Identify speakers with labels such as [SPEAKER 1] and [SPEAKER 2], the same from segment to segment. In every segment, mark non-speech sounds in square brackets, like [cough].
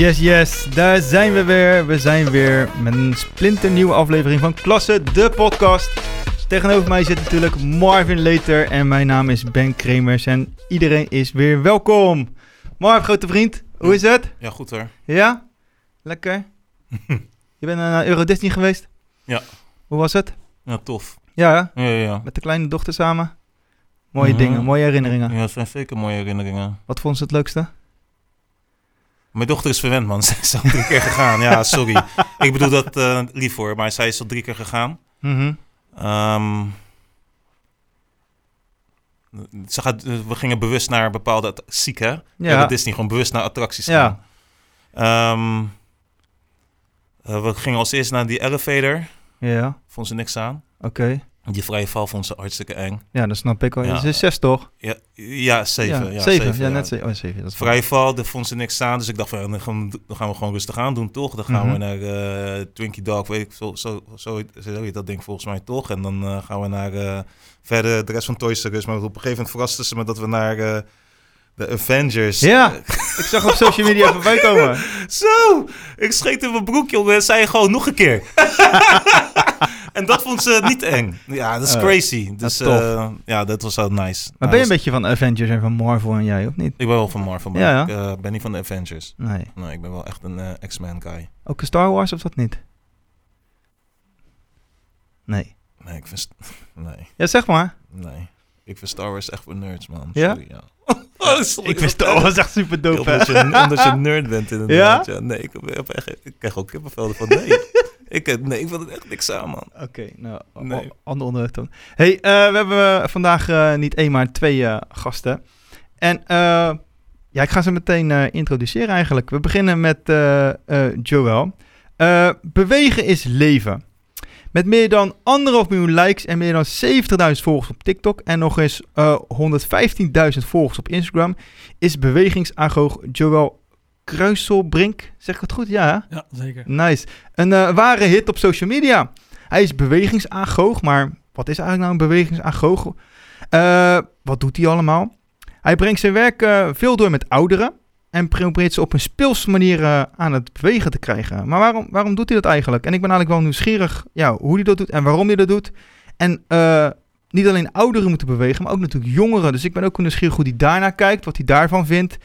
[SPEAKER 1] Yes, yes, daar zijn we weer. We zijn weer met een splinternieuwe aflevering van Klasse, de podcast. Tegenover mij zit natuurlijk Marvin Leter en mijn naam is Ben Kremers en iedereen is weer welkom. Marv, grote vriend, hoe is het?
[SPEAKER 2] Ja, goed hoor.
[SPEAKER 1] Ja? Lekker? [laughs] Je bent naar Euro Disney geweest?
[SPEAKER 2] Ja.
[SPEAKER 1] Hoe was het?
[SPEAKER 2] Ja, tof.
[SPEAKER 1] Ja?
[SPEAKER 2] Ja, ja, ja.
[SPEAKER 1] met de kleine dochter samen? Mooie
[SPEAKER 2] Mhm.
[SPEAKER 1] dingen, mooie herinneringen.
[SPEAKER 2] Ja, het zijn zeker mooie herinneringen.
[SPEAKER 1] Wat vond ze het leukste?
[SPEAKER 2] Mijn dochter is verwend, man. [laughs] Ze is al drie keer gegaan. Ja, sorry. [laughs] Ik bedoel dat eh, lief voor, maar zij is al drie keer gegaan.
[SPEAKER 1] Mhm.
[SPEAKER 2] Ehm, ze gaat, eh, we gingen bewust naar bepaalde... att- Ziek, hè? Ja.
[SPEAKER 1] Ja,
[SPEAKER 2] Disney, gewoon bewust naar attracties
[SPEAKER 1] Ja.
[SPEAKER 2] gaan. Ehm, eh, we gingen als eerst naar die elevator.
[SPEAKER 1] ja,
[SPEAKER 2] Vond ze niks aan.
[SPEAKER 1] oké.
[SPEAKER 2] Die vrije val vond ze hartstikke eng.
[SPEAKER 1] Ja, dat snap ik wel.
[SPEAKER 2] Ja.
[SPEAKER 1] Ze is zes toch?
[SPEAKER 2] Ja, ja zeven. Ja,
[SPEAKER 1] zeven. Ja, net zeven. Oh, zeven. Dat
[SPEAKER 2] Vrije val, daar vond ze niks aan. Dus ik dacht, van, ja, dan, gaan we, dan gaan we gewoon rustig aan doen, toch? Dan gaan
[SPEAKER 1] Mhm.
[SPEAKER 2] we naar eh, Twinkie Dog, weet ik, zo, zo, zo, zo heet dat ding volgens mij toch. En dan eh, gaan we naar eh, verder de rest van Toys R Us. Maar op een gegeven moment verraste ze me dat we naar de Avengers...
[SPEAKER 1] Ja, ik zag op social media voorbij komen. [laughs]
[SPEAKER 2] Zo! Ik scheet in mijn broek, jongen. En zei gewoon nog een keer. [laughs] en dat vond ze niet eng. Ja, dat is
[SPEAKER 1] Oh,
[SPEAKER 2] crazy. Dus
[SPEAKER 1] dat is
[SPEAKER 2] eh, ja, dat was zo nice.
[SPEAKER 1] Maar
[SPEAKER 2] Nou,
[SPEAKER 1] ben je een beetje van Avengers en van Marvel en jij, of niet?
[SPEAKER 2] Ik ben wel van Marvel, maar
[SPEAKER 1] Ja, ja.
[SPEAKER 2] ik eh, ben niet van de Avengers.
[SPEAKER 1] Nee.
[SPEAKER 2] Nee, ik ben wel echt een eh, X-Men guy.
[SPEAKER 1] Ook een Star Wars of dat niet? Nee.
[SPEAKER 2] Nee, ik vind... [laughs] Nee,
[SPEAKER 1] Ja, zeg maar.
[SPEAKER 2] nee. Ik vind Star Wars echt voor nerds, man.
[SPEAKER 1] Ja?
[SPEAKER 2] Sorry, ja. [laughs] Oh, sorry,
[SPEAKER 1] ik vind Star Wars echt super
[SPEAKER 2] Ja,
[SPEAKER 1] dope,
[SPEAKER 2] omdat, je, omdat je een nerd bent [laughs] inderdaad. Ja? Nee, ik, heb echt, ik krijg ook kippenvelden van nee. Ik, heb- nee, ik wil het echt niks aan, man.
[SPEAKER 1] Oké, nou,
[SPEAKER 2] Nee.
[SPEAKER 1] ander onderwerp dan. hey, eh, we hebben vandaag eh, niet één, maar twee eh, gasten. En eh, ja, ik ga ze meteen eh, introduceren eigenlijk. We beginnen met eh eh, Joël. Eh, bewegen is leven. Met meer dan anderhalf miljoen likes en meer dan 70.000 volgers op TikTok en nog eens eh 115.000 volgers op Instagram is bewegingsagoog Joël Kruiselbrink. Zeg ik het goed? Ja, hè?
[SPEAKER 3] Ja, zeker.
[SPEAKER 1] Nice. Een eh, ware hit op social media. Hij is bewegingsagoog, maar wat is eigenlijk nou een bewegingsagoog? Eh, wat doet hij allemaal? Hij brengt zijn werk eh, veel door met ouderen en probeert ze op een speelse manier aan het bewegen te krijgen. Maar waarom, waarom doet hij dat eigenlijk? En ik ben eigenlijk wel nieuwsgierig ja, hoe hij dat doet en waarom hij dat doet. En niet alleen ouderen moeten bewegen, maar ook natuurlijk jongeren. Dus ik ben ook nieuwsgierig hoe hij daarnaar kijkt, wat hij daarvan vindt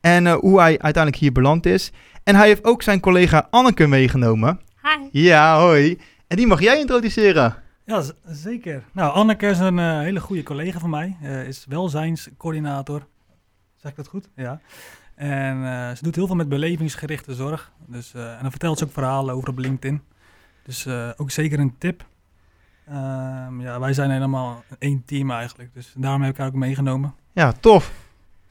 [SPEAKER 1] en eh, hoe hij uiteindelijk hier beland is. En hij heeft ook zijn collega Anneke meegenomen.
[SPEAKER 4] Hi.
[SPEAKER 1] Ja, hoi. En die mag jij introduceren.
[SPEAKER 3] Ja, zeker. Nou, Anneke is een eh, hele goede collega van mij. eh, is welzijnscoördinator. Zeg ik dat goed? Ja. En eh, ze doet heel veel met belevingsgerichte zorg. Dus, eh, en dan vertelt ze ook verhalen over op LinkedIn. Dus eh, ook zeker een tip. Ehm, ja, wij zijn helemaal één team eigenlijk. Dus daarom heb ik haar ook meegenomen.
[SPEAKER 1] Ja, tof.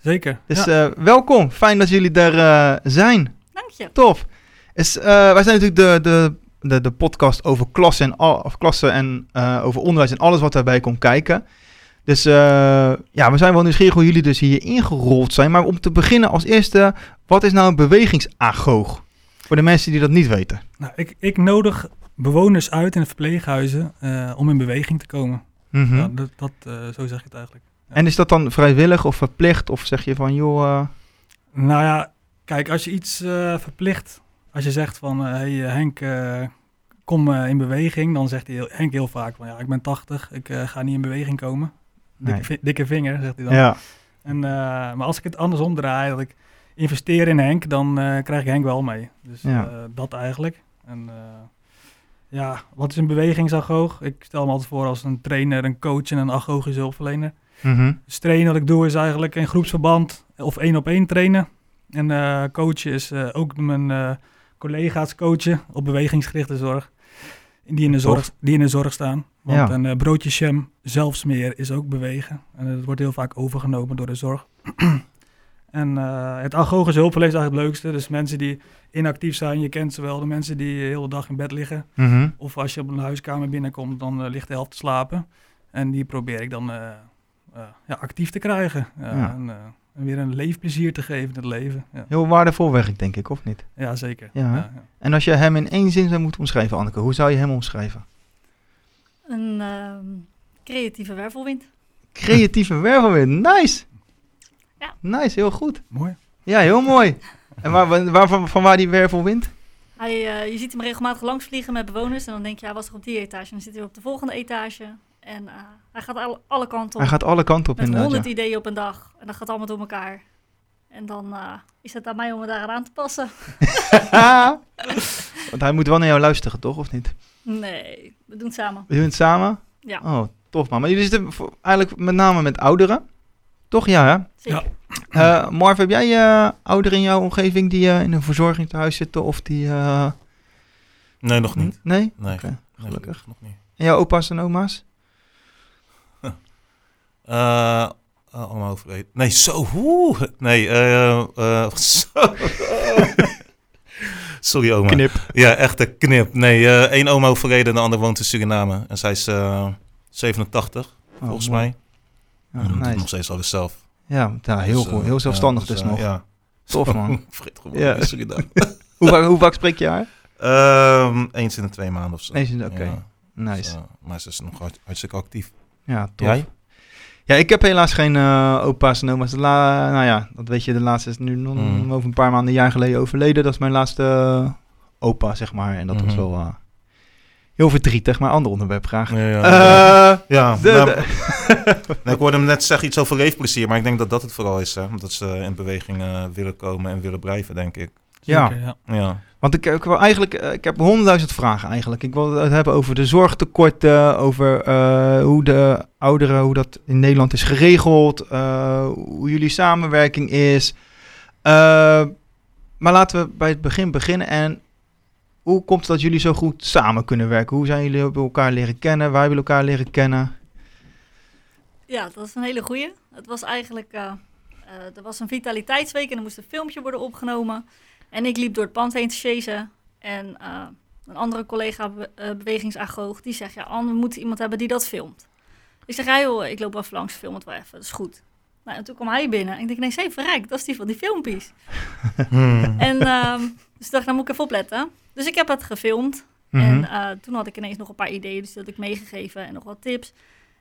[SPEAKER 3] Zeker.
[SPEAKER 1] Dus
[SPEAKER 3] ja.
[SPEAKER 1] eh, welkom. Fijn dat jullie er eh, zijn.
[SPEAKER 4] Dank je.
[SPEAKER 1] Tof. Is, eh, wij zijn natuurlijk de, de, de, de podcast over klassen en, al, of klassen en eh, over onderwijs en alles wat daarbij komt kijken. Dus eh, ja, we zijn wel nieuwsgierig hoe jullie dus hier ingerold zijn. Maar om te beginnen als eerste, wat is nou een bewegingsagoog? Voor de mensen die dat niet weten.
[SPEAKER 3] Nou, ik, ik nodig bewoners uit in de verpleeghuizen eh, om in beweging te komen.
[SPEAKER 1] Mhm.
[SPEAKER 3] Ja, dat, dat, eh, zo zeg ik het eigenlijk.
[SPEAKER 1] En is dat dan vrijwillig of verplicht? Of zeg je van, joh... eh,
[SPEAKER 3] Nou ja, kijk, als je iets eh, verplicht, als je zegt van, hé hey, eh, Henk, eh, kom eh, in beweging, dan zegt hij heel, Henk heel vaak van, ja, ik ben 80, ik eh, ga niet in beweging komen. Dikke,
[SPEAKER 1] Nee.
[SPEAKER 3] dikke vinger, zegt hij dan.
[SPEAKER 1] ja.
[SPEAKER 3] En, eh, maar als ik het andersom draai, dat ik investeer in Henk, dan eh, krijg ik Henk wel mee. Dus
[SPEAKER 1] Ja.
[SPEAKER 3] eh, dat eigenlijk. En eh, ja, wat is een bewegingsagoog? Ik stel me altijd voor als een trainer, een coach en een agogische hulpverlener.
[SPEAKER 1] Mhm.
[SPEAKER 3] Dus trainen wat ik doe is eigenlijk in groepsverband of één op één trainen. En eh coachen is eh, ook mijn eh, collega's coachen op bewegingsgerichte zorg. Die in de
[SPEAKER 1] Tof.
[SPEAKER 3] zorg, die in de zorg staan. Want
[SPEAKER 1] Ja.
[SPEAKER 3] een broodje jam zelfs meer is ook bewegen. En dat wordt heel vaak overgenomen door de zorg. [clears throat] en het agogische hulpverlener is eigenlijk het leukste. Dus mensen die inactief zijn, je kent ze wel. De mensen die de hele dag in bed liggen.
[SPEAKER 1] Mhm.
[SPEAKER 3] Of als je op een huiskamer binnenkomt, dan ligt de helft te slapen. En die probeer ik dan ja, actief te krijgen. Ja. En, eh, en weer een leefplezier te geven in het leven. Ja,
[SPEAKER 1] Heel waardevol werk, denk ik, of niet?
[SPEAKER 3] ja zeker.
[SPEAKER 1] Ja. En als je hem in één zin zou moeten omschrijven, Anneke, hoe zou je hem omschrijven?
[SPEAKER 4] Een ehm, creatieve wervelwind.
[SPEAKER 1] Creatieve wervelwind, nice!
[SPEAKER 4] Ja.
[SPEAKER 1] Nice, heel goed.
[SPEAKER 3] Mooi.
[SPEAKER 1] Ja, heel mooi. En waar, waar, van, van waar die wervelwind?
[SPEAKER 4] Hij, eh, je ziet hem regelmatig langs vliegen met bewoners. En dan denk je, hij was toch op die etage. En dan zit hij op de volgende etage. En eh, hij gaat alle, alle kanten op.
[SPEAKER 1] Hij gaat alle kanten op
[SPEAKER 4] met
[SPEAKER 1] inderdaad.
[SPEAKER 4] honderd
[SPEAKER 1] ja.
[SPEAKER 4] ideeën op een dag. En dat gaat allemaal door elkaar. En dan eh, is het aan mij om me daar aan te passen. [laughs]
[SPEAKER 1] Want hij moet wel naar jou luisteren, toch? Of niet?
[SPEAKER 4] Nee, we doen het samen.
[SPEAKER 1] We doen het samen?
[SPEAKER 4] Ja,
[SPEAKER 1] Oh, tof man. Maar jullie zitten voor- eigenlijk met name met ouderen. Toch? Ja, hè?
[SPEAKER 4] zeker.
[SPEAKER 1] Eh Marv, heb jij eh, ouderen in jouw omgeving die eh, in een verzorgingstehuis zitten? Of die... eh,
[SPEAKER 2] Nee, nog niet.
[SPEAKER 1] Nee?
[SPEAKER 2] Nee,
[SPEAKER 1] gelukkig.
[SPEAKER 2] Nog niet.
[SPEAKER 1] En jouw opa's en oma's?
[SPEAKER 2] Eh, eh, allemaal overleden. Nee, zo. Oeh. Nee, eh, eh, [laughs] zo. Sorry, oma.
[SPEAKER 1] Knip.
[SPEAKER 2] Ja, echt een knip. Nee, eh één oma overleden en de ander woont in Suriname. En zij is eh 87, volgens
[SPEAKER 1] mooi.
[SPEAKER 2] mij.
[SPEAKER 1] Ja,
[SPEAKER 2] en
[SPEAKER 1] nice.
[SPEAKER 2] nog steeds alles zelf.
[SPEAKER 1] Ja, ja, heel
[SPEAKER 2] Dus,
[SPEAKER 1] goed.
[SPEAKER 2] eh,
[SPEAKER 1] Heel zelfstandig dus
[SPEAKER 2] eh,
[SPEAKER 1] nog.
[SPEAKER 2] Ja.
[SPEAKER 1] Tof, man. [laughs]
[SPEAKER 2] Vergeet gewoon
[SPEAKER 1] Ja.
[SPEAKER 2] in Suriname. [laughs]
[SPEAKER 1] Hoe, vaak, hoe vaak spreek je haar?
[SPEAKER 2] Ehm, eens in de twee maanden of zo.
[SPEAKER 1] Eens in de- oké.
[SPEAKER 2] Ja,
[SPEAKER 1] Nice.
[SPEAKER 2] dus, eh, maar ze is nog hart- hartstikke actief.
[SPEAKER 1] Ja, tof.
[SPEAKER 2] Jij?
[SPEAKER 1] Ja, ik heb helaas geen eh, opa's en oma's. La- nou ja, dat weet je, de laatste is nu nog
[SPEAKER 2] Mm.
[SPEAKER 1] over een paar maanden, een jaar geleden overleden. Dat is mijn laatste eh, opa, zeg maar. En dat was
[SPEAKER 2] Mhm.
[SPEAKER 1] wel eh, heel verdrietig, maar ander onderwerp graag.
[SPEAKER 2] Ja, ja,
[SPEAKER 1] Eh,
[SPEAKER 2] ja.
[SPEAKER 1] de-
[SPEAKER 2] nou,
[SPEAKER 1] de-
[SPEAKER 2] nee, ik hoorde hem net zeggen iets over leefplezier, maar ik denk dat dat het vooral is. Hè? Omdat ze in beweging willen komen en willen blijven, denk ik.
[SPEAKER 1] Ja.
[SPEAKER 3] Zeker, ja.
[SPEAKER 2] Ja.
[SPEAKER 1] Want ik, ik wil eigenlijk, eh, ik heb honderdduizend vragen eigenlijk. Ik wil het hebben over de zorgtekorten, over eh, hoe de ouderen, hoe dat in Nederland is geregeld, eh, hoe jullie samenwerking is. Eh, maar laten we bij het begin beginnen. En hoe komt het dat jullie zo goed samen kunnen werken? Hoe zijn jullie elkaar leren kennen? Waar hebben jullie elkaar leren kennen?
[SPEAKER 4] Ja, dat is een hele goeie. Het was eigenlijk, er was een vitaliteitsweek en er moest een filmpje worden opgenomen. En ik liep door het pand heen te chasen. En eh, een andere collega, be eh, bewegingsagoog, die zegt, ja, Anne, we moeten iemand hebben die dat filmt. Ik zeg, ja joh, ik loop even langs, film het wel even, dat is goed. Nou, en toen kwam hij binnen en ik denk, nee, zeven verrekt, dat is die van die filmpjes. [laughs]
[SPEAKER 2] Hmm.
[SPEAKER 4] En ehm, dus ik dacht, nou moet ik even opletten. Dus ik heb het gefilmd.
[SPEAKER 1] Mhm.
[SPEAKER 4] En eh, toen had ik ineens nog een paar ideeën, dus die had ik meegegeven en nog wat tips.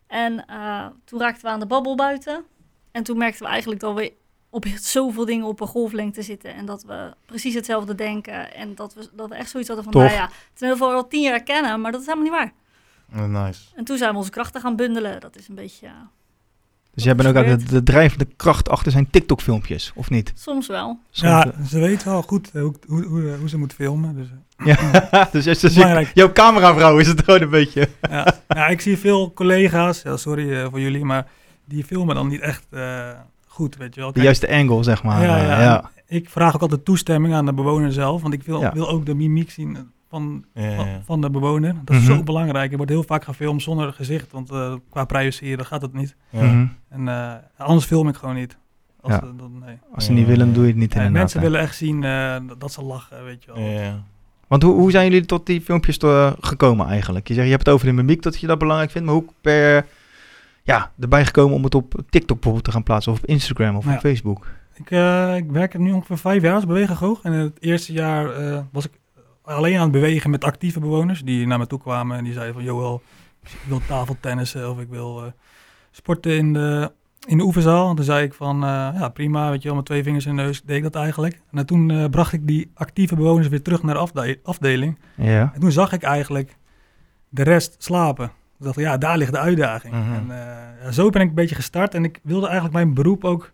[SPEAKER 4] En eh, toen raakten we aan de babbel buiten. En toen merkten we eigenlijk dat we op zoveel dingen op een golflengte zitten. En dat we precies hetzelfde denken. En dat we, dat we echt zoiets hadden van,
[SPEAKER 1] Tof.
[SPEAKER 4] nou ja, het is in ieder geval al tien jaar kennen, maar dat is helemaal niet waar.
[SPEAKER 2] Oh, nice.
[SPEAKER 4] En toen zijn we onze krachten gaan bundelen. Dat is een beetje, eh,
[SPEAKER 1] dus jij bent ook de, de drijvende kracht achter zijn TikTok-filmpjes, of niet?
[SPEAKER 4] soms wel.
[SPEAKER 3] Ja, ze weet wel goed eh, hoe, hoe, hoe, hoe ze moet filmen. Dus, eh,
[SPEAKER 1] Ja, [laughs] dus, dus, dus
[SPEAKER 3] Belangrijk.
[SPEAKER 1] jouw cameravrouw is het gewoon een beetje.
[SPEAKER 3] ja. ja, ik zie veel collega's, ja, sorry eh, voor jullie, maar die filmen dan niet echt eh, goed, weet je wel.
[SPEAKER 1] De juiste angle, zeg maar.
[SPEAKER 3] Ja,
[SPEAKER 1] Eh,
[SPEAKER 3] ja.
[SPEAKER 1] ja.
[SPEAKER 3] Ik vraag ook altijd toestemming aan de bewoner zelf, want ik wil,
[SPEAKER 1] Ja.
[SPEAKER 3] wil ook de mimiek zien van,
[SPEAKER 2] Ja, ja,
[SPEAKER 3] van, van de bewoner. Dat is
[SPEAKER 1] Mhm.
[SPEAKER 3] zo belangrijk. Er wordt heel vaak gefilmd zonder gezicht, want eh, qua privacy dan gaat het niet.
[SPEAKER 2] Ja.
[SPEAKER 1] Mhm.
[SPEAKER 3] En eh, anders film ik gewoon niet. Als,
[SPEAKER 1] Ja.
[SPEAKER 3] ze- dan, nee.
[SPEAKER 1] Als ze niet willen, doe je het niet inderdaad.
[SPEAKER 3] mensen
[SPEAKER 1] hè.
[SPEAKER 3] willen echt zien eh, dat- ze lachen, weet je wel.
[SPEAKER 1] Want hoe, hoe zijn jullie tot die filmpjes gekomen eigenlijk? Je zegt, je hebt het over de mimiek, dat je dat belangrijk vindt. Maar hoe per ja, erbij gekomen om het op TikTok bijvoorbeeld te gaan plaatsen? Of op Instagram of op Facebook?
[SPEAKER 3] Ik, eh, ik werk er nu ongeveer vijf jaar als bewegagoog. En het eerste jaar eh, was ik alleen aan het bewegen met actieve bewoners die naar me toe kwamen en die zeiden van Joel, ik wil tafeltennissen of ik wil eh, sporten in de, in de oefenzaal. En toen zei ik van ja prima, weet je wel, met twee vingers in de neus deed ik dat eigenlijk. En toen bracht ik die actieve bewoners weer terug naar de afde- afdeling.
[SPEAKER 1] Ja.
[SPEAKER 3] En toen zag ik eigenlijk de rest slapen. Ik dacht, ja, daar ligt de uitdaging.
[SPEAKER 2] Mhm.
[SPEAKER 3] En eh, ja, zo ben ik een beetje gestart. En ik wilde eigenlijk mijn beroep ook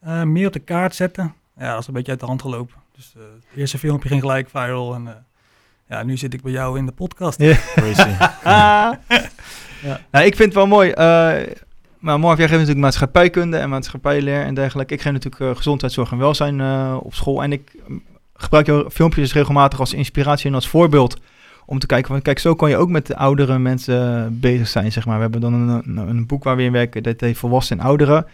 [SPEAKER 3] eh, meer op de kaart zetten. Ja, dat is een beetje uit de hand gelopen. Dus eh, het eerste filmpje ging gelijk viral. En eh, ja, nu zit ik bij jou in de podcast.
[SPEAKER 1] Ja. [laughs]
[SPEAKER 2] Crazy. [laughs]
[SPEAKER 3] Ja.
[SPEAKER 1] Nou, ik vind het wel mooi. eh, maar Marv, jij geeft natuurlijk maatschappijkunde en maatschappijleer en dergelijke. Ik geef natuurlijk eh, gezondheidszorg en welzijn eh, op school. En ik mm, gebruik jouw filmpjes regelmatig als inspiratie en als voorbeeld. Om te kijken, van, kijk, zo kan je ook met de oudere mensen bezig zijn, zeg maar. We hebben dan een, een, boek waar we in werken, dat heet Volwassen en Ouderen. Nou,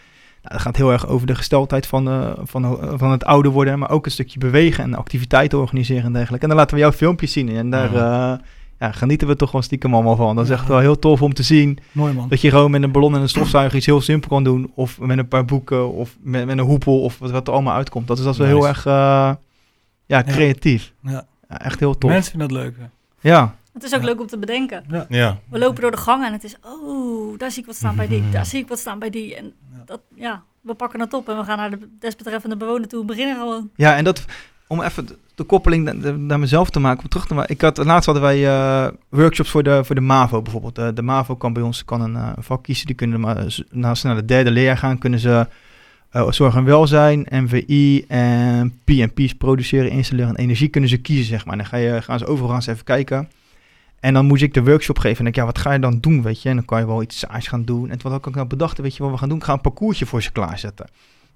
[SPEAKER 1] dat gaat heel erg over de gesteldheid van, eh, van, eh, van het ouder worden, maar ook een stukje bewegen en activiteiten organiseren en dergelijke. En dan laten we jouw filmpjes zien en daar
[SPEAKER 2] Ja.
[SPEAKER 1] eh, ja, genieten we toch wel stiekem allemaal van. Dat is echt wel heel tof om te zien.
[SPEAKER 3] Mooi man.
[SPEAKER 1] Dat je gewoon met een ballon en een stofzuiger iets heel simpel kan doen. Of met een paar boeken. Of met, met een hoepel. Of wat, wat er allemaal uitkomt. Dat is, dat is wel heel erg eh, ja, creatief.
[SPEAKER 3] Ja.
[SPEAKER 1] Ja, echt heel tof.
[SPEAKER 3] Mensen vinden dat leuk. hè.
[SPEAKER 1] Ja.
[SPEAKER 4] Het is ook
[SPEAKER 3] Ja.
[SPEAKER 4] leuk om te bedenken.
[SPEAKER 3] Ja.
[SPEAKER 2] Ja.
[SPEAKER 4] We lopen door de gang en het is, oh, daar zie ik wat staan bij die, daar zie ik wat staan bij die. En
[SPEAKER 3] Ja.
[SPEAKER 4] dat, ja, we pakken het op en we gaan naar de desbetreffende bewoner toe en beginnen gewoon.
[SPEAKER 1] Ja, en dat, om even de, koppeling na- naar mezelf te maken, om terug te maken. Ik had, laatst hadden wij eh, workshops voor de, voor de MAVO bijvoorbeeld. De, de MAVO kan bij ons kan een eh, vak kiezen. Die kunnen maar, naast ze naar de derde leerjaar gaan, kunnen ze eh, zorg en welzijn, MVI en PNP's produceren, installeren en energie kunnen ze kiezen, zeg maar. Dan ga je, gaan ze overal ze even kijken. En dan moest ik de workshop geven. En ik, ja, wat ga je dan doen, weet je? En dan kan je wel iets saais gaan doen. En wat had ik nou bedacht, weet je wat we gaan doen? Ik ga een parcoursje voor ze klaarzetten.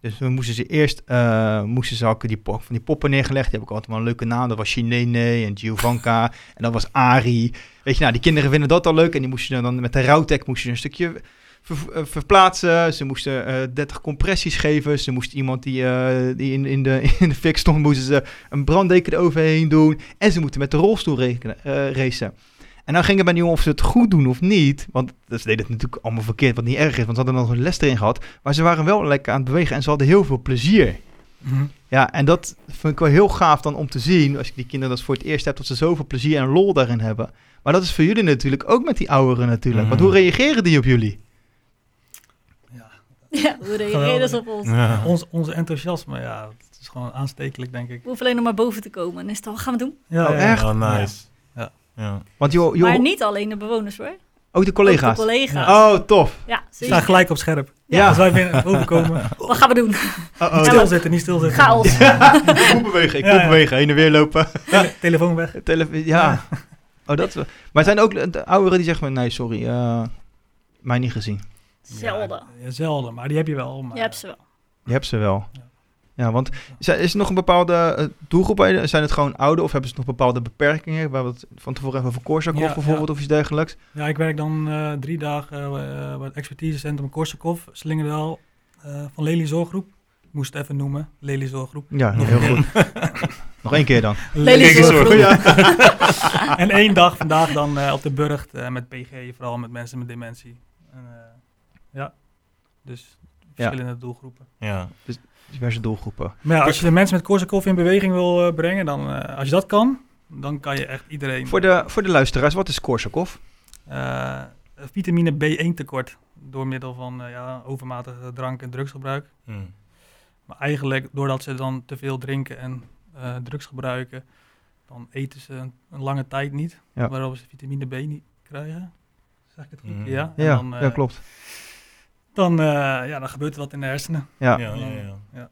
[SPEAKER 1] Dus we moesten ze eerst, eh, moesten ze ook die, van die poppen neergelegd. Die heb ik altijd wel een leuke naam. Dat was Chinene en Giovanka. En dat was Ari. Weet je, nou, die kinderen vinden dat al leuk. En die moesten dan met de rouwtek moesten een stukje ver- eh, verplaatsen. Ze moesten eh 30 compressies geven. Ze moesten iemand die, eh, die in, in, de, [laughs] in de fik stond, moesten ze een branddeken eroverheen doen. En ze moeten met de rolstoel rekenen, racen. En dan ging het bij die jongen of ze het goed doen of niet. Want ze deden het natuurlijk allemaal verkeerd, wat niet erg is. Want ze hadden nog een les erin gehad. Maar ze waren wel lekker aan het bewegen en ze hadden heel veel plezier.
[SPEAKER 3] Mhm.
[SPEAKER 1] Ja, en dat vind ik wel heel gaaf dan om te zien. Als je die kinderen dat voor het eerst hebt, dat ze zoveel plezier en lol daarin hebben. Maar dat is voor jullie natuurlijk ook met die ouderen natuurlijk. Want
[SPEAKER 2] Mhm.
[SPEAKER 1] hoe reageren die op jullie?
[SPEAKER 3] Ja. [laughs]
[SPEAKER 4] Hoe reageren ze op ons?
[SPEAKER 2] Ja. [laughs]
[SPEAKER 3] Ons, onze enthousiasme, ja, het is gewoon aanstekelijk, denk ik.
[SPEAKER 4] We hoeven alleen nog maar boven te komen en is het al, wat gaan we doen?
[SPEAKER 3] Ja,
[SPEAKER 1] Oh, echt?
[SPEAKER 2] Oh, nice.
[SPEAKER 3] Ja.
[SPEAKER 2] Ja.
[SPEAKER 1] Want joh,
[SPEAKER 4] Maar
[SPEAKER 1] joh
[SPEAKER 4] niet alleen de bewoners hoor.
[SPEAKER 1] ook de collega's.
[SPEAKER 4] Ook de collega's.
[SPEAKER 1] Oh, tof.
[SPEAKER 4] Ja,
[SPEAKER 3] staan gelijk op scherp.
[SPEAKER 1] Ja.
[SPEAKER 3] Als wij binnen overkomen, [laughs]
[SPEAKER 4] Wat gaan we doen?
[SPEAKER 1] Oh,
[SPEAKER 3] niet
[SPEAKER 1] oh,
[SPEAKER 3] stilzitten, niet stilzitten.
[SPEAKER 4] Chaos.
[SPEAKER 1] ik moet bewegen, ik moet
[SPEAKER 3] ja.
[SPEAKER 1] bewegen. Heen en weer lopen.
[SPEAKER 3] Tele- telefoon weg.
[SPEAKER 1] Tele- ja. Oh, dat. Maar zijn ook de ouderen die zeggen van, nee, sorry, eh, mij niet gezien.
[SPEAKER 4] Zelden.
[SPEAKER 3] Ja, zelden, maar die heb je wel. Maar,
[SPEAKER 4] Je hebt ze wel.
[SPEAKER 1] Je hebt ze wel.
[SPEAKER 3] Ja.
[SPEAKER 1] Ja, want is er, is nog een bepaalde eh, doelgroep? Zijn het gewoon ouder of hebben ze nog bepaalde beperkingen? Waar we het van tevoren even over Korsakoff
[SPEAKER 3] Ja,
[SPEAKER 1] bijvoorbeeld
[SPEAKER 3] ja.
[SPEAKER 1] of iets dergelijks?
[SPEAKER 3] Ja, ik werk dan eh, drie dagen eh, bij het expertisecentrum Korsakoff, Slingerdaal, eh, van Lely Zorggroep. Ik moest het even noemen, Lely Zorggroep.
[SPEAKER 1] Ja,
[SPEAKER 3] Nog
[SPEAKER 1] heel goed. [laughs] nog één keer dan.
[SPEAKER 4] Lely Zorggroep.
[SPEAKER 2] hoor.
[SPEAKER 3] en één dag vandaag dan eh, op de Burgt eh, met PG, vooral met mensen met dementie. En, eh, ja, dus verschillende doelgroepen.
[SPEAKER 2] Ja.
[SPEAKER 1] Diverse doelgroepen.
[SPEAKER 3] Maar ja, als je de mensen met Korsakoff in beweging wil eh, brengen, dan, eh, als je dat kan, dan kan je echt iedereen...
[SPEAKER 1] Voor de, voor de luisteraars, wat is Korsakoff?
[SPEAKER 3] Eh, vitamine B1 tekort door middel van eh, ja, overmatige drank- en drugsgebruik.
[SPEAKER 2] Hm.
[SPEAKER 3] Maar eigenlijk, doordat ze dan te veel drinken en eh, drugs gebruiken, dan eten ze een, een lange tijd niet,
[SPEAKER 1] Ja.
[SPEAKER 3] waarop ze vitamine B niet krijgen. Zeg ik het goed?
[SPEAKER 2] Mm.
[SPEAKER 3] Ja, en
[SPEAKER 1] Ja,
[SPEAKER 3] dan, eh,
[SPEAKER 1] ja, klopt.
[SPEAKER 3] Dan, eh, ja, dan gebeurt er wat in de hersenen.
[SPEAKER 1] Ja,
[SPEAKER 2] Ja, ja, ja.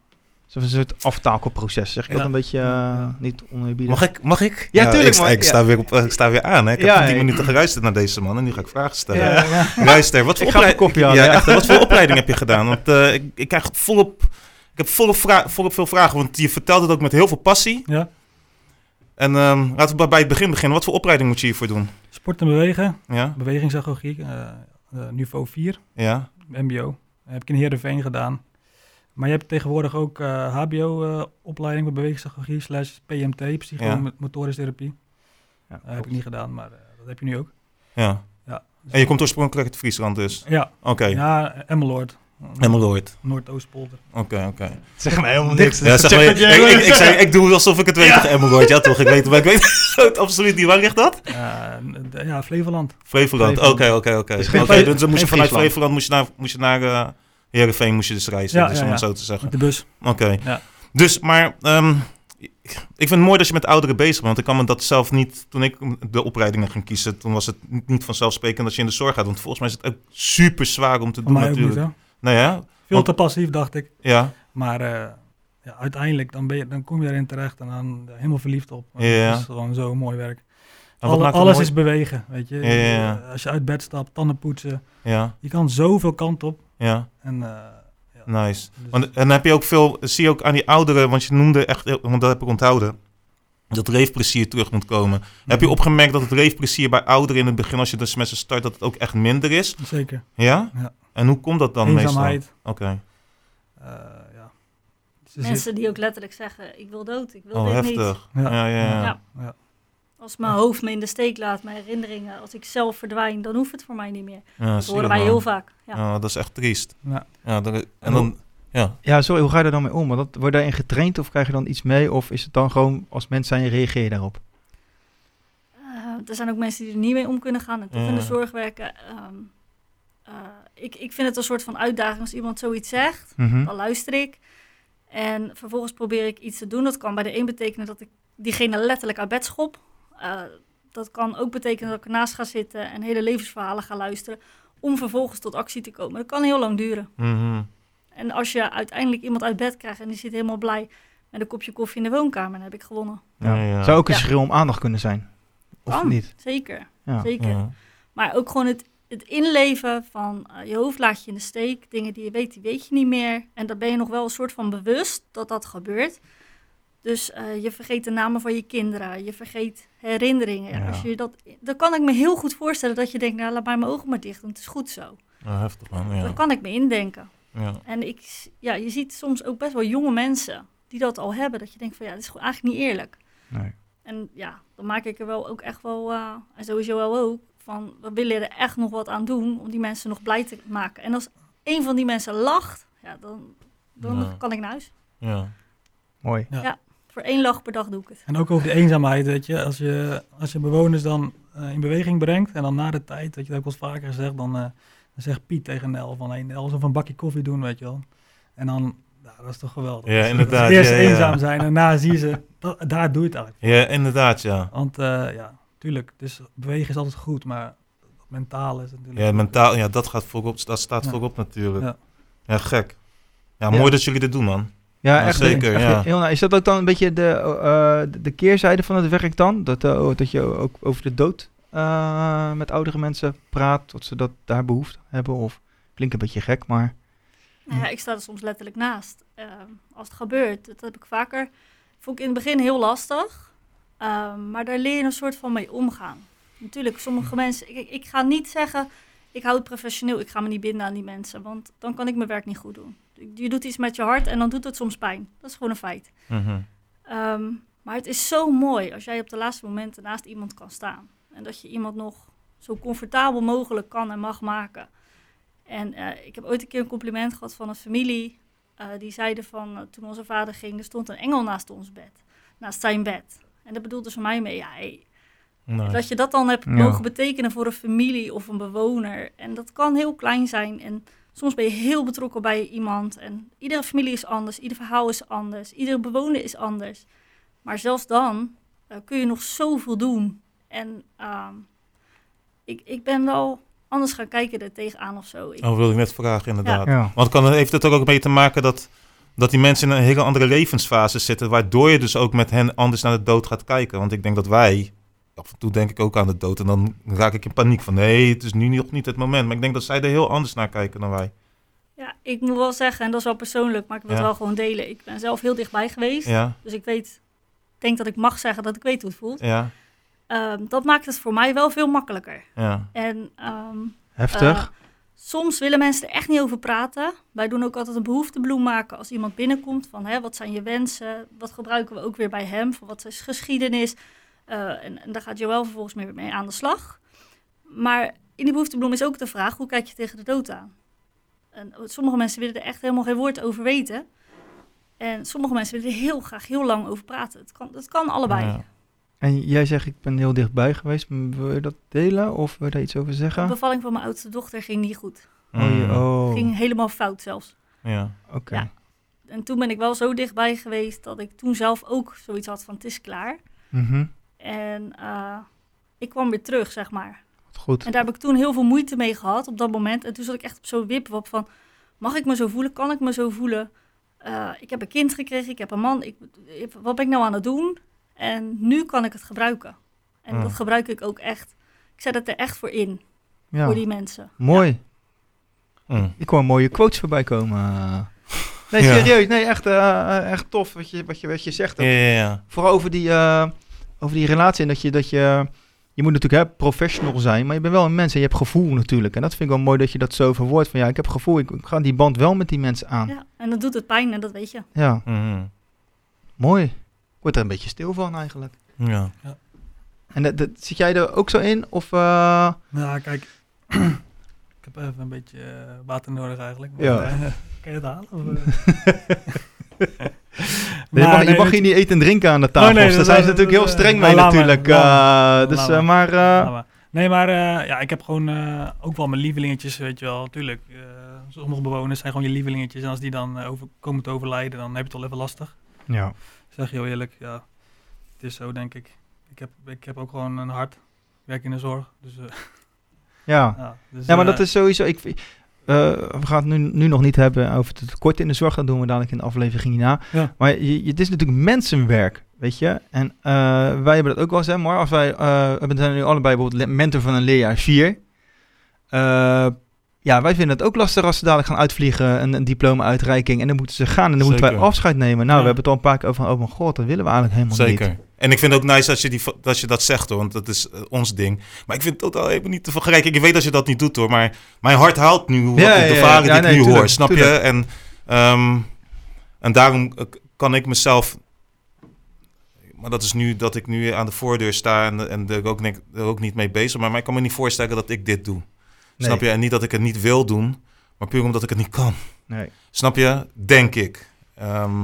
[SPEAKER 1] zo'n soort aftakelproces. Zeg ik
[SPEAKER 3] Ja.
[SPEAKER 1] dat een beetje eh,
[SPEAKER 3] Ja.
[SPEAKER 1] niet oneerbiedig?
[SPEAKER 2] Mag ik? Mag ik?
[SPEAKER 1] Ja, tuurlijk,
[SPEAKER 2] Ik, ik, sta weer op, eh, ik sta weer aan. Hè. Ik heb
[SPEAKER 1] Ja,
[SPEAKER 2] 10
[SPEAKER 1] ik-
[SPEAKER 2] minuten geluisterd naar deze man en nu ga ik vragen stellen.
[SPEAKER 1] Ja.
[SPEAKER 3] ja. [laughs]
[SPEAKER 2] Luister, wat voor, opleiding, ja,
[SPEAKER 1] ja.
[SPEAKER 2] echt, wat voor opleiding heb je gedaan? Want eh, ik, ik krijg volop, ik heb volop, vra volop veel vragen, want je vertelt het ook met heel veel passie.
[SPEAKER 3] ja.
[SPEAKER 2] En ehm, laten we bij- bij het begin beginnen. Wat voor opleiding moet je hiervoor doen?
[SPEAKER 3] Sport en bewegen,
[SPEAKER 2] Ja?
[SPEAKER 3] bewegingsagogiek, eh, niveau 4,
[SPEAKER 2] Ja?
[SPEAKER 3] MBO. heb ik in Heerenveen gedaan. Maar je hebt tegenwoordig ook eh, HBO-opleiding bij bewegingsagogie slash PMT, psychomotorische therapie.
[SPEAKER 1] Ja,
[SPEAKER 3] Dat heb ik niet gedaan, maar eh, dat heb je nu ook.
[SPEAKER 2] Ja.
[SPEAKER 3] Ja. Dus-
[SPEAKER 2] En je komt oorspronkelijk uit Friesland dus?
[SPEAKER 3] Ja,
[SPEAKER 2] Oké.
[SPEAKER 3] ja Emmeloord.
[SPEAKER 2] Emmeloord.
[SPEAKER 3] Noordoostpolder.
[SPEAKER 2] Oké, oké.
[SPEAKER 1] Zeg mij helemaal
[SPEAKER 3] niks.
[SPEAKER 2] Ja, zeg maar, ik, ik, ik, zei, ik doe alsof ik het weet tegen Emmeloord. Ja, toch? Ik weet maar ik weet [laughs] het absoluut niet. Waar ligt dat?
[SPEAKER 3] D- ja, Flevoland.
[SPEAKER 2] Flevoland. Oké,
[SPEAKER 1] Flevoland.
[SPEAKER 2] oké, oké.
[SPEAKER 1] Dus
[SPEAKER 2] Dus moest je vanuit. Flevoland moest je naar, moest je naar eh, Heerenveen moest je dus reizen.
[SPEAKER 3] Ja,
[SPEAKER 2] dus
[SPEAKER 3] ja,
[SPEAKER 2] om het
[SPEAKER 3] ja.
[SPEAKER 2] zo te zeggen.
[SPEAKER 3] Met de bus.
[SPEAKER 2] Oké.
[SPEAKER 3] Ja.
[SPEAKER 2] Dus, maar ehm, ik vind het mooi dat je met ouderen bezig bent. Want ik kan me dat zelf niet... Toen ik de opleidingen ging kiezen, toen was het niet vanzelfsprekend dat je in de zorg gaat. Want volgens mij is het ook super zwaar om te doen
[SPEAKER 3] niet,
[SPEAKER 2] natuurlijk.
[SPEAKER 3] hè.
[SPEAKER 2] Nou ja,
[SPEAKER 3] Veel
[SPEAKER 2] Want-
[SPEAKER 3] te passief, dacht ik.
[SPEAKER 2] ja.
[SPEAKER 3] Maar eh, ja, uiteindelijk, dan, ben je, dan kom je erin terecht en dan helemaal verliefd op.
[SPEAKER 2] Ja.
[SPEAKER 3] Het is gewoon zo mooi werk. Alle- alles
[SPEAKER 2] mooi?
[SPEAKER 3] is bewegen, weet je.
[SPEAKER 2] Ja.
[SPEAKER 3] Eh, Als je uit bed stapt, tanden poetsen.
[SPEAKER 2] Ja,
[SPEAKER 3] Je kan zoveel kant op.
[SPEAKER 2] ja.
[SPEAKER 3] En, ja.
[SPEAKER 2] Nice.
[SPEAKER 3] Dus-
[SPEAKER 2] Want, en dan heb je ook veel, zie je ook aan die ouderen, want je noemde echt, want dat heb ik onthouden, dat reefplezier terug moet komen. Heb je
[SPEAKER 3] Mhm.
[SPEAKER 2] opgemerkt dat het reefplezier bij ouderen in het begin, als je dus met ze start, dat het ook echt minder is?
[SPEAKER 3] Zeker.
[SPEAKER 2] Ja?
[SPEAKER 3] Ja.
[SPEAKER 2] En hoe komt dat dan meestal?
[SPEAKER 3] Eenzaamheid.
[SPEAKER 2] Oké.
[SPEAKER 3] eh, ja. Ze zit-
[SPEAKER 4] Mensen die ook letterlijk zeggen, ik wil dood, ik wil
[SPEAKER 2] Oh,
[SPEAKER 4] dit niet.
[SPEAKER 2] heftig.
[SPEAKER 3] Ja.
[SPEAKER 2] Ja, ja, ja.
[SPEAKER 4] Ja.
[SPEAKER 3] ja.
[SPEAKER 4] Als mijn hoofd me in de steek laat, mijn herinneringen, als ik zelf verdwijn, dan hoeft het voor mij niet meer.
[SPEAKER 2] Ja,
[SPEAKER 4] Dat horen wij heel vaak. Ja.
[SPEAKER 2] Ja, dat is echt triest.
[SPEAKER 3] Ja.
[SPEAKER 2] Ja, dan- en dan, ja.
[SPEAKER 1] Ja, sorry, hoe ga je er dan mee om? Want dat, word je daarin getraind of krijg je dan iets mee? Of is het dan gewoon als mens zijn, reageer je daarop?
[SPEAKER 4] Eh, er zijn ook mensen die er niet mee om kunnen gaan en toch in de zorg werken. Ehm, eh, ik, ik vind het een soort van uitdaging als iemand zoiets zegt.
[SPEAKER 1] Mhm.
[SPEAKER 4] Dan luister ik. En vervolgens probeer ik iets te doen. Dat kan bij de een betekenen dat ik diegene letterlijk uit bed schop. Eh, dat kan ook betekenen dat ik ernaast ga zitten en hele levensverhalen ga luisteren. Om vervolgens tot actie te komen. Dat kan heel lang duren.
[SPEAKER 2] Mhm.
[SPEAKER 4] En als je uiteindelijk iemand uit bed krijgt en die zit helemaal blij met een kopje koffie in de woonkamer, dan heb ik gewonnen.
[SPEAKER 1] Ja.
[SPEAKER 2] Ja, ja.
[SPEAKER 1] Zou ook een
[SPEAKER 4] Ja.
[SPEAKER 1] schreeuw om aandacht kunnen zijn. Of
[SPEAKER 4] Kan.
[SPEAKER 1] niet?
[SPEAKER 4] Zeker,
[SPEAKER 1] Ja.
[SPEAKER 4] zeker.
[SPEAKER 2] Ja.
[SPEAKER 4] Maar ook gewoon het, het inleven van eh, je hoofd laat je in de steek. Dingen die je weet, die weet je niet meer. En dan ben je nog wel een soort van bewust dat dat gebeurt. Dus eh, je vergeet de namen van je kinderen. Je vergeet herinneringen.
[SPEAKER 1] Ja.
[SPEAKER 4] Als je dat, dan kan ik me heel goed voorstellen dat je denkt, nou laat maar mijn ogen maar dicht. Want het is goed zo.
[SPEAKER 2] Ja, heftig man. Ja.
[SPEAKER 4] Dat kan ik me indenken.
[SPEAKER 2] Ja.
[SPEAKER 4] En ik, ja, je ziet soms ook best wel jonge mensen die dat al hebben. Dat je denkt van ja, dit is gewoon eigenlijk niet eerlijk.
[SPEAKER 1] Nee.
[SPEAKER 4] En ja, dan maak ik er wel ook echt wel, eh, en sowieso wel ook, van we willen er echt nog wat aan doen om die mensen nog blij te maken. En als een van die mensen lacht, ja, dan, dan
[SPEAKER 2] Ja.
[SPEAKER 4] kan ik naar huis.
[SPEAKER 2] Ja.
[SPEAKER 1] Mooi.
[SPEAKER 4] Voor één lach per dag doe ik het.
[SPEAKER 3] En ook over de eenzaamheid, weet je. Als je, als je bewoners dan eh, in beweging brengt en dan na de tijd, weet je, dat heb ik wel eens vaker gezegd, dan, eh, dan zegt Piet tegen Nel van, hey Nel, zullen een bakje koffie doen, weet je wel. En dan, nou, dat is toch geweldig.
[SPEAKER 2] Ja,
[SPEAKER 3] is-
[SPEAKER 2] inderdaad,
[SPEAKER 3] Eerst
[SPEAKER 2] ja, ja.
[SPEAKER 3] eenzaam zijn en daarna zie je ze, dat- daar doe je het eigenlijk.
[SPEAKER 2] ja, inderdaad, ja.
[SPEAKER 3] Want eh, ja, tuurlijk, dus bewegen is altijd goed, maar het mentale is natuurlijk...
[SPEAKER 2] Ja, mentaal, ja, dat gaat voorop, dat staat
[SPEAKER 3] Ja.
[SPEAKER 2] voorop natuurlijk.
[SPEAKER 3] Ja.
[SPEAKER 2] Ja, gek. Ja,
[SPEAKER 1] Ja.
[SPEAKER 2] mooi dat jullie dit doen, man.
[SPEAKER 1] Ja, echt.
[SPEAKER 2] zeker,
[SPEAKER 1] echt
[SPEAKER 2] ja.
[SPEAKER 1] Heel, nice. is dat ook dan een beetje de, eh, de- de keerzijde van het werk dan? Dat, eh, dat je ook over de dood eh, met oudere mensen praat, dat ze dat daar behoefte aan hebben? Of klinkt een beetje gek, maar...
[SPEAKER 4] Nou ja, ik sta er soms letterlijk naast. Eh, als het gebeurt, dat heb ik vaker. Vond ik in het begin heel lastig. Ehm, maar daar leer je een soort van mee omgaan. Natuurlijk, sommige mensen... Ik, ik ga niet zeggen, ik hou het professioneel. Ik ga me niet binden aan die mensen. Want dan kan ik mijn werk niet goed doen. Je doet iets met je hart en dan doet het soms pijn. Dat is gewoon een feit.
[SPEAKER 2] Mhm.
[SPEAKER 4] Ehm, maar het is zo mooi als jij op de laatste momenten naast iemand kan staan. En dat je iemand nog zo comfortabel mogelijk kan en mag maken. En eh, ik heb ooit een keer een compliment gehad van een familie. eh, die zeiden van, eh, toen onze vader ging, er stond een engel naast ons bed. Naast zijn bed. En dat bedoelde ze mij mee, ja, hey,
[SPEAKER 2] Nice.
[SPEAKER 4] dat je dat dan hebt
[SPEAKER 1] Ja.
[SPEAKER 4] mogen betekenen voor een familie of een bewoner. En dat kan heel klein zijn. En soms ben je heel betrokken bij iemand. En iedere familie is anders, ieder verhaal is anders, iedere bewoner is anders. Maar zelfs dan kun je nog zoveel doen. En ehm, ik, ik ben wel anders gaan kijken er tegenaan of zo. Ik,
[SPEAKER 2] Oh, wilde ik net vragen, inderdaad.
[SPEAKER 1] Ja.
[SPEAKER 2] Want kan, heeft het er ook mee te maken dat, dat die mensen in een hele andere levensfase zitten, waardoor je dus ook met hen anders naar de dood gaat kijken? Want ik denk dat wij, af en toe denk ik ook aan de dood en dan raak ik in paniek van nee, het is nu nog niet het moment. Maar ik denk dat zij er heel anders naar kijken dan wij.
[SPEAKER 4] ja, ik moet wel zeggen, en dat is wel persoonlijk, maar ik wil het wel gewoon delen. Ik ben zelf heel dichtbij geweest.
[SPEAKER 2] Ja,
[SPEAKER 4] Dus ik weet, denk dat ik mag zeggen dat ik weet hoe het voelt.
[SPEAKER 2] ja,
[SPEAKER 4] Ehm, dat maakt het voor mij wel veel makkelijker.
[SPEAKER 2] ja.
[SPEAKER 4] En ehm,
[SPEAKER 1] Heftig.
[SPEAKER 4] eh, soms willen mensen er echt niet over praten. Wij doen ook altijd een behoeftebloem maken als iemand binnenkomt. Van hè, wat zijn je wensen? Wat gebruiken we ook weer bij hem? Van wat is geschiedenis? Eh, en, en daar gaat Joël vervolgens mee, mee aan de slag. Maar in die behoeftebloem is ook de vraag, hoe kijk je tegen de dood aan? En sommige mensen willen er echt helemaal geen woord over weten. En sommige mensen willen er heel graag heel lang over praten. Het kan, het kan allebei.
[SPEAKER 2] Ja.
[SPEAKER 1] En jij zegt, ik ben heel dichtbij geweest. Wil je dat delen of wil je daar iets over
[SPEAKER 4] De
[SPEAKER 1] zeggen?
[SPEAKER 4] bevalling van mijn oudste dochter ging niet goed.
[SPEAKER 1] Oh, je-
[SPEAKER 2] Mm.
[SPEAKER 1] oh,
[SPEAKER 4] Ging helemaal fout zelfs.
[SPEAKER 2] Ja.
[SPEAKER 1] oké.
[SPEAKER 4] ja. En toen ben ik wel zo dichtbij geweest dat ik toen zelf ook zoiets had van het is klaar.
[SPEAKER 1] Mhm.
[SPEAKER 4] En eh, ik kwam weer terug, zeg maar.
[SPEAKER 1] Wat Goed.
[SPEAKER 4] En daar heb ik toen heel veel moeite mee gehad op dat moment. En toen zat ik echt op zo'n wipwap van, mag ik me zo voelen? Kan ik me zo voelen? Eh, ik heb een kind gekregen, ik heb een man. Ik, ik- wat ben ik nou aan het doen? En nu kan ik het gebruiken. En
[SPEAKER 2] Mm.
[SPEAKER 4] dat gebruik ik ook echt. Ik zet het er echt voor in,
[SPEAKER 1] Ja,
[SPEAKER 4] voor die mensen.
[SPEAKER 1] mooi.
[SPEAKER 2] Mm.
[SPEAKER 1] Ik hoor mooie quotes voorbij komen. [laughs] Nee,
[SPEAKER 2] Ja.
[SPEAKER 1] serieus. Nee, echt, eh, echt tof wat je, wat je, wat je zegt.
[SPEAKER 2] Ja, ja, ja.
[SPEAKER 1] Vooral over die, eh, over die relatie. En dat je, dat je, je moet natuurlijk hè, professional zijn, maar je bent wel een mens en je hebt gevoel natuurlijk. En dat vind ik wel mooi dat je dat zo verwoordt. Van ja, ik heb gevoel, ik, ik ga die band wel met die mensen aan. Ja,
[SPEAKER 4] Ja, en dat doet het pijn en dat weet je.
[SPEAKER 2] Mhm.
[SPEAKER 1] mooi. Ik word er een beetje stil van eigenlijk.
[SPEAKER 2] ja.
[SPEAKER 1] En dat, dat, zit jij er ook zo in? Of, eh,
[SPEAKER 3] Nou, kijk, [clears throat] ik heb even een beetje eh, water nodig eigenlijk. Maar,
[SPEAKER 1] Ja.
[SPEAKER 3] eh, [laughs] kan je het halen? Of, [laughs]
[SPEAKER 1] je, mag,
[SPEAKER 3] Maar
[SPEAKER 1] je
[SPEAKER 3] nee,
[SPEAKER 1] mag hier niet eten en drinken aan de tafel.
[SPEAKER 3] Oh, nee,
[SPEAKER 1] Daar
[SPEAKER 3] dat-
[SPEAKER 1] zijn ze natuurlijk heel streng
[SPEAKER 3] nou,
[SPEAKER 1] mee natuurlijk.
[SPEAKER 3] laat maar,
[SPEAKER 1] eh, dus,
[SPEAKER 3] laat maar.
[SPEAKER 1] eh,
[SPEAKER 3] Nou, maar- Nee, maar eh, ja, ik heb gewoon eh, ook wel mijn lievelingetjes, weet je wel. Tuurlijk, eh, sommige bewoners zijn gewoon je lievelingetjes. En als die dan over, komen te overlijden, dan heb je het wel even lastig.
[SPEAKER 1] Ja.
[SPEAKER 3] Zeg je heel eerlijk, ja. Het is zo, denk ik. Ik heb, ik heb ook gewoon een hart. Ik werk in de zorg. Dus, eh, [laughs]
[SPEAKER 1] Ja. [laughs]
[SPEAKER 3] ja, dus,
[SPEAKER 1] ja, maar
[SPEAKER 3] eh,
[SPEAKER 1] dat is sowieso... Ik, eh, we gaan het nu, nu nog niet hebben over het tekort in de zorg. Dat doen we dadelijk in de aflevering hierna.
[SPEAKER 3] Ja.
[SPEAKER 1] Maar je, het is natuurlijk mensenwerk, weet je. En eh, wij hebben dat ook wel eens, hè, maar als wij... eh we zijn nu allebei bijvoorbeeld mentor van een leerjaar 4. Ja, wij vinden het ook lastig als ze dadelijk gaan uitvliegen, een, een diploma-uitreiking. En dan moeten ze gaan en dan moeten wij
[SPEAKER 2] Zeker.
[SPEAKER 1] afscheid nemen. Nou,
[SPEAKER 3] Ja.
[SPEAKER 1] we hebben het al een paar keer over van, oh mijn god, dat willen we eigenlijk helemaal
[SPEAKER 2] Zeker.
[SPEAKER 1] niet.
[SPEAKER 2] En ik vind het ook nice dat je, die, dat je dat zegt hoor, want dat is eh, ons ding. Maar ik vind het totaal helemaal niet te vergelijken. Ik weet dat je dat niet doet hoor, maar mijn hart haalt nu wat
[SPEAKER 1] Ja,
[SPEAKER 2] ik-
[SPEAKER 1] ja,
[SPEAKER 2] de
[SPEAKER 1] ja,
[SPEAKER 2] die
[SPEAKER 1] nee,
[SPEAKER 2] ik nu
[SPEAKER 1] tuurlijk,
[SPEAKER 2] hoor, snap
[SPEAKER 1] tuurlijk.
[SPEAKER 2] je? En, ehm, en daarom eh, kan ik mezelf... Maar dat is nu dat ik nu aan de voordeur sta en, en er, ook, er ook niet mee bezig ben. Maar ik kan me niet voorstellen dat ik dit doe.
[SPEAKER 1] Nee.
[SPEAKER 2] Snap je? En niet dat ik het niet wil doen, maar puur omdat ik het niet kan.
[SPEAKER 1] Nee.
[SPEAKER 2] Snap je? Denk ik. Ehm,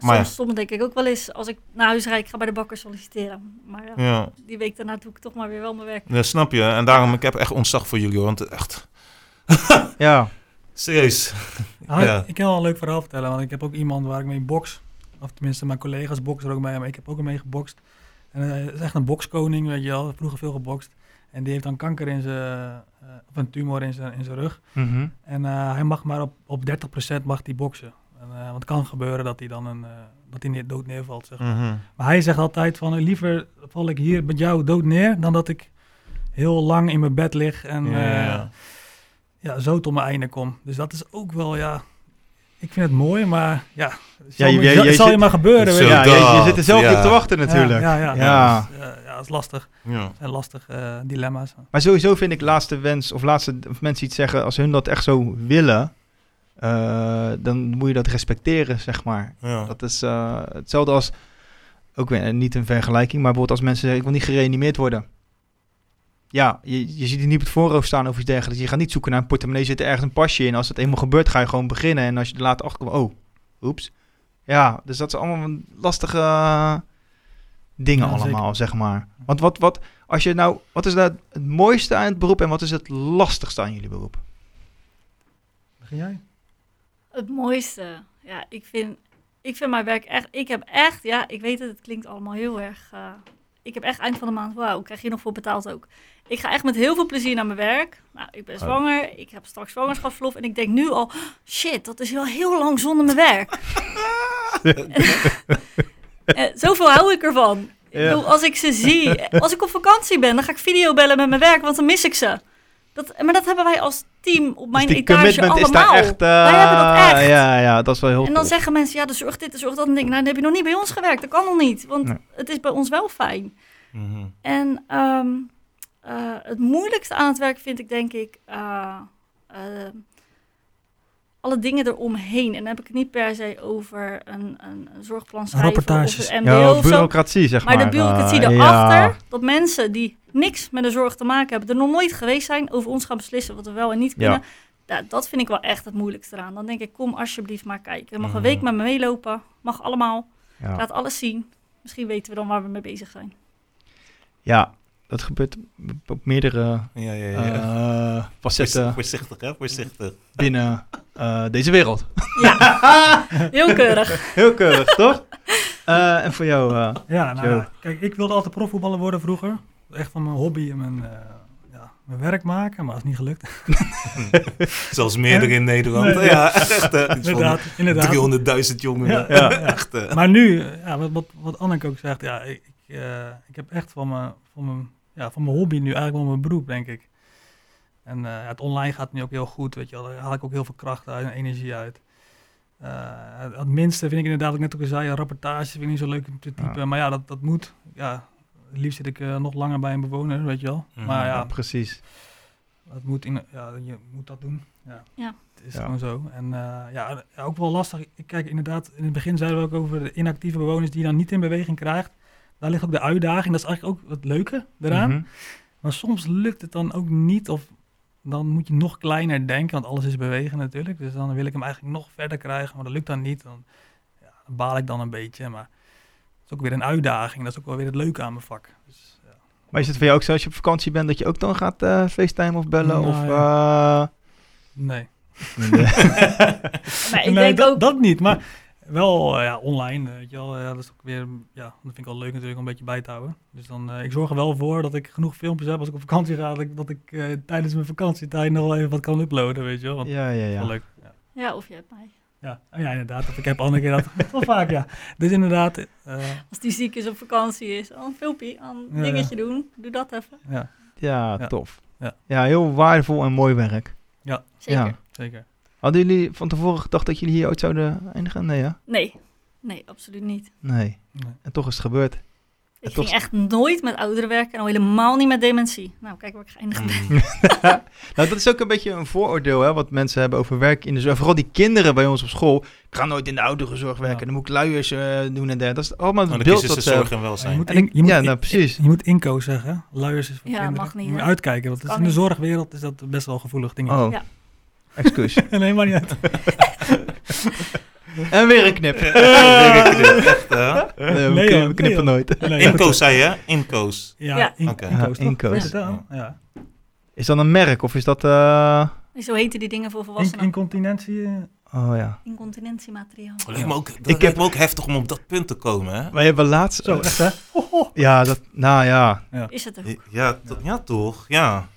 [SPEAKER 4] Maar
[SPEAKER 2] ja.
[SPEAKER 4] soms, denk ik ook wel eens, als ik naar huis rijd, ik ga bij de bakker solliciteren. Maar ja,
[SPEAKER 2] ja.
[SPEAKER 4] die week daarna doe ik toch maar weer wel mijn werk.
[SPEAKER 2] Ja, snap je? En daarom, ik heb echt ontzag voor jullie. Want echt, [laughs]
[SPEAKER 1] Ja,
[SPEAKER 2] serieus. Ja.
[SPEAKER 3] Ik kan wel een leuk verhaal vertellen, want ik heb ook iemand waar ik mee box. Of tenminste, mijn collega's boksen er ook mee, maar ik heb ook mee gebokst. En eh, het is echt een bokskoning, weet je wel. Vroeger veel gebokst. En die heeft dan kanker in zijn, eh, of een tumor in zijn, in zijn rug.
[SPEAKER 1] Mhm.
[SPEAKER 3] En eh, hij mag maar op, op 30% mag die boksen. En, eh, want het kan gebeuren dat hij dan een, eh, dat hij neer, dood neervalt, zeg maar.
[SPEAKER 2] Mhm.
[SPEAKER 3] Maar hij zegt altijd van, liever val ik hier met jou dood neer, dan dat ik heel lang in mijn bed lig en
[SPEAKER 2] Ja,
[SPEAKER 3] eh,
[SPEAKER 2] ja.
[SPEAKER 3] ja, zo tot mijn einde kom. Dus dat is ook wel, ja, ik vind het mooi, maar ja, het zal,
[SPEAKER 1] je-
[SPEAKER 3] zal-
[SPEAKER 1] je
[SPEAKER 3] zal je
[SPEAKER 1] zit-
[SPEAKER 3] maar gebeuren.
[SPEAKER 2] Zo
[SPEAKER 3] weet je.
[SPEAKER 1] ja je, zit er zelf
[SPEAKER 2] ja.
[SPEAKER 1] op te wachten natuurlijk.
[SPEAKER 3] Ja, ja, ja.
[SPEAKER 1] Ja.
[SPEAKER 3] Dus, ja, dat is lastig.
[SPEAKER 2] Ja.
[SPEAKER 3] Dat zijn lastige eh, dilemma's.
[SPEAKER 1] Maar sowieso vind ik laatste wens of laatste of mensen iets zeggen als hun dat echt zo willen, eh, dan moet je dat respecteren, zeg maar.
[SPEAKER 2] Ja.
[SPEAKER 1] Dat is eh, hetzelfde als, ook weer niet een vergelijking, maar bijvoorbeeld als mensen zeggen ik wil niet gereanimeerd worden. Ja, je, je ziet die niet op het voorhoofd staan of iets dergelijks. Je gaat niet zoeken naar een portemonnee, zit er ergens een pasje in. Als het eenmaal gebeurt, ga je gewoon beginnen. En als je er later achter komt, oh, oeps. Ja, dus dat zijn allemaal lastige dingen
[SPEAKER 3] Ja, zeker.
[SPEAKER 1] allemaal, zeg maar. Want wat, wat, als je nou, wat is nou het mooiste aan het beroep en wat is het lastigste aan jullie beroep?
[SPEAKER 3] Begin jij?
[SPEAKER 4] Het mooiste, ja, ik vind, ik vind mijn werk echt, ik heb echt, ja, ik weet het, het klinkt allemaal heel erg, eh, ik heb echt eind van de maand, wauw, krijg je nog voor betaald ook. Ik ga echt met heel veel plezier naar mijn werk. Nou, ik ben
[SPEAKER 1] Oh.
[SPEAKER 4] zwanger, ik heb straks zwangerschapsverlof en ik denk nu al, shit, dat is wel heel lang zonder mijn werk. [laughs] [laughs] Eh, zoveel hou ik ervan.
[SPEAKER 1] Ja.
[SPEAKER 4] Ik bedoel, als ik ze zie, als ik op vakantie ben, dan ga ik videobellen met mijn werk, want dan mis ik ze. Dat, maar dat hebben wij als team op mijn
[SPEAKER 1] dus die
[SPEAKER 4] etage
[SPEAKER 1] commitment
[SPEAKER 4] allemaal.
[SPEAKER 1] is daar echt... eh,
[SPEAKER 4] wij hebben dat echt.
[SPEAKER 1] Ja, ja, dat is wel heel
[SPEAKER 4] En dan zeggen mensen, ja, de zorg dit, de zorg dat. En dan denk ik, nou, dan heb je nog niet bij ons gewerkt. Dat kan nog niet, want
[SPEAKER 1] Nee.
[SPEAKER 4] het is bij ons wel fijn.
[SPEAKER 2] Mhm.
[SPEAKER 4] En ehm, eh, het moeilijkste aan het werk vind ik, denk ik, eh, eh, alle dingen eromheen. En dan heb ik het niet per se over een, een, een zorgplan schrijven
[SPEAKER 3] Rapportages.
[SPEAKER 4] of een MBO
[SPEAKER 1] Ja,
[SPEAKER 4] of zo.
[SPEAKER 1] bureaucratie, zeg maar.
[SPEAKER 4] Maar de bureaucratie
[SPEAKER 1] Eh,
[SPEAKER 4] erachter,
[SPEAKER 1] ja.
[SPEAKER 4] dat mensen die niks met de zorg te maken hebben, er nog nooit geweest zijn, over ons gaan beslissen wat we wel en niet kunnen. Ja, dat vind ik wel echt het moeilijkste eraan. Dan denk ik, kom alsjeblieft maar kijken. Je mag een
[SPEAKER 2] Mhm.
[SPEAKER 4] week met me meelopen, mag allemaal. Laat alles zien. Misschien weten we dan waar we mee bezig zijn.
[SPEAKER 1] ja, dat gebeurt op meerdere
[SPEAKER 2] Ja, ja, ja.
[SPEAKER 1] eh, facetten
[SPEAKER 2] Voorzichtig, hè? Voorzichtig.
[SPEAKER 1] binnen eh, deze wereld.
[SPEAKER 4] Ja, [laughs] heel keurig.
[SPEAKER 1] Heel keurig, toch? Eh, en voor jou, eh,
[SPEAKER 3] Ja, nou,
[SPEAKER 1] Joe.
[SPEAKER 3] ja, kijk, ik wilde altijd profvoetballer worden vroeger. Echt van mijn hobby en mijn, eh, ja, mijn werk maken, maar dat is niet gelukt. [laughs]
[SPEAKER 2] Zelfs meerdere in Nederland.
[SPEAKER 3] Nee.
[SPEAKER 2] Ja, echt.
[SPEAKER 3] inderdaad, inderdaad.
[SPEAKER 2] 300.000 jongeren.
[SPEAKER 3] Ja, ja, ja.
[SPEAKER 2] Echt.
[SPEAKER 3] Maar nu, ja, wat, wat, wat Anneke ook zegt, ja, ik, ik, eh, ik heb echt van mijn, van, mijn, ja, van mijn hobby nu eigenlijk wel mijn beroep, denk ik. En eh, het online gaat nu ook heel goed, weet je wel. Daar haal ik ook heel veel kracht uit en energie uit. Eh, het, minste vind ik inderdaad, wat ik net ook al zei, ja, rapportages vind ik niet zo leuk om te typen.
[SPEAKER 1] Ja.
[SPEAKER 3] Maar ja, dat, dat moet. Ja, het liefst zit ik eh, nog langer bij een bewoner, weet je wel.
[SPEAKER 2] Mhm.
[SPEAKER 3] Maar
[SPEAKER 1] ja,
[SPEAKER 3] ja,
[SPEAKER 1] precies.
[SPEAKER 3] dat moet in, ja, je moet dat doen. Ja.
[SPEAKER 4] Ja.
[SPEAKER 3] Het is
[SPEAKER 1] Ja.
[SPEAKER 3] gewoon zo. En eh, ja, ja, ook wel lastig. Ik- Kijk, inderdaad, in het begin zeiden we ook over de inactieve bewoners die je dan niet in beweging krijgt. Daar ligt ook de uitdaging. Dat is eigenlijk ook het leuke eraan.
[SPEAKER 1] Mhm.
[SPEAKER 3] Maar soms lukt het dan ook niet. Of dan moet je nog kleiner denken, want alles is bewegen natuurlijk. Dus dan wil ik hem eigenlijk nog verder krijgen, maar dat lukt dan niet. Dan, ja, dan baal ik dan een beetje. Maar het is ook weer een uitdaging. Dat is ook wel weer het leuke aan mijn vak. Dus, ja.
[SPEAKER 1] Maar is het voor jou ook zo als je op vakantie bent dat je ook dan gaat eh FaceTime of bellen?
[SPEAKER 3] Nou,
[SPEAKER 1] of,
[SPEAKER 3] ja.
[SPEAKER 1] eh,
[SPEAKER 3] Nee. [laughs]
[SPEAKER 4] Maar ik
[SPEAKER 3] nee,
[SPEAKER 4] denk
[SPEAKER 3] dat,
[SPEAKER 4] ook...
[SPEAKER 3] dat niet. Maar wel eh, ja, online, weet je wel. Ja, dat is ook weer, ja, dat vind ik wel leuk natuurlijk om een beetje bij te houden. Dus dan, eh, ik zorg er wel voor dat ik genoeg filmpjes heb als ik op vakantie ga, dat ik, dat ik eh, tijdens mijn vakantietijd nog wel even wat kan uploaden, weet je wel. Want
[SPEAKER 1] ja, ja,
[SPEAKER 3] dat is
[SPEAKER 1] ja.
[SPEAKER 3] wel leuk. Ja.
[SPEAKER 4] Ja, of je hebt mij.
[SPEAKER 3] Ja, oh ja, inderdaad. Of ik heb Anneke dat [laughs] wel vaak, ja. Dus inderdaad, eh,
[SPEAKER 4] Als die ziek is op vakantie is, al een filmpje, al een
[SPEAKER 3] Ja,
[SPEAKER 4] dingetje doen. Doe dat even.
[SPEAKER 3] ja,
[SPEAKER 1] Ja,
[SPEAKER 3] Ja.
[SPEAKER 1] tof.
[SPEAKER 3] Ja.
[SPEAKER 1] Ja. heel waardevol en mooi werk.
[SPEAKER 4] Zeker.
[SPEAKER 1] Ja.
[SPEAKER 3] zeker.
[SPEAKER 1] Hadden jullie van tevoren gedacht dat jullie hier ooit zouden eindigen? Nee, ja?
[SPEAKER 4] Nee. Nee, absoluut niet.
[SPEAKER 1] Nee.
[SPEAKER 3] Nee.
[SPEAKER 1] En toch is het gebeurd.
[SPEAKER 4] Ik
[SPEAKER 1] toch-
[SPEAKER 4] ging echt nooit met ouderen werken en al helemaal niet met dementie. Nou, kijk waar ik geëindigd ben.
[SPEAKER 2] Mm. [laughs]
[SPEAKER 1] nou, dat is ook een beetje een vooroordeel, hè, wat mensen hebben over werk in de zorg. Vooral die kinderen bij ons op school. Ik ga nooit in de ouderenzorg werken,
[SPEAKER 3] Ja.
[SPEAKER 1] dan moet ik luiers eh, doen en dat. Dat is allemaal het
[SPEAKER 2] dan
[SPEAKER 1] beeld dat...
[SPEAKER 2] ze
[SPEAKER 1] eh,
[SPEAKER 2] zorg en
[SPEAKER 3] Je
[SPEAKER 2] welzijn.
[SPEAKER 3] moet in- je moet
[SPEAKER 1] ja,
[SPEAKER 3] in-
[SPEAKER 1] nou, precies.
[SPEAKER 3] Je moet inco zeggen. Luiers is voor
[SPEAKER 4] Ja,
[SPEAKER 3] kinderen.
[SPEAKER 4] mag niet,
[SPEAKER 3] Moet je
[SPEAKER 4] hè?
[SPEAKER 3] uitkijken, want het is
[SPEAKER 4] Kan
[SPEAKER 3] in de zorgwereld is dat best wel een gevoelig ding.
[SPEAKER 1] oh,
[SPEAKER 4] Ja.
[SPEAKER 1] Excuus. [laughs]
[SPEAKER 3] nee, maar niet uit.
[SPEAKER 1] en [laughs] weer een knip. [laughs]
[SPEAKER 2] Echt, hè?
[SPEAKER 1] Nee, we knippen,
[SPEAKER 3] joh,
[SPEAKER 1] we knippen
[SPEAKER 3] nee,
[SPEAKER 1] nooit.
[SPEAKER 3] Nee,
[SPEAKER 2] Inkoos zei je, hè? Inkoos.
[SPEAKER 3] Ja,
[SPEAKER 4] Ja.
[SPEAKER 3] in,
[SPEAKER 2] Oké.
[SPEAKER 3] toch? het dan? Ja.
[SPEAKER 1] Is dat een merk of is dat... eh,
[SPEAKER 4] Zo heten die dingen voor
[SPEAKER 3] In,
[SPEAKER 4] volwassenen.
[SPEAKER 3] incontinentie. eh,
[SPEAKER 1] Oh ja.
[SPEAKER 4] Incontinentiemateriaal.
[SPEAKER 2] Dat lijkt me ook, dat
[SPEAKER 1] Ik
[SPEAKER 2] lijkt
[SPEAKER 1] heb-
[SPEAKER 2] me ook heftig om op dat punt te komen, hè?
[SPEAKER 1] Wij hebben laatst...
[SPEAKER 3] Zo, echt hè?
[SPEAKER 1] Ja, dat... Nou ja.
[SPEAKER 4] Is het ook?
[SPEAKER 2] Ja, to- ja toch? Ja.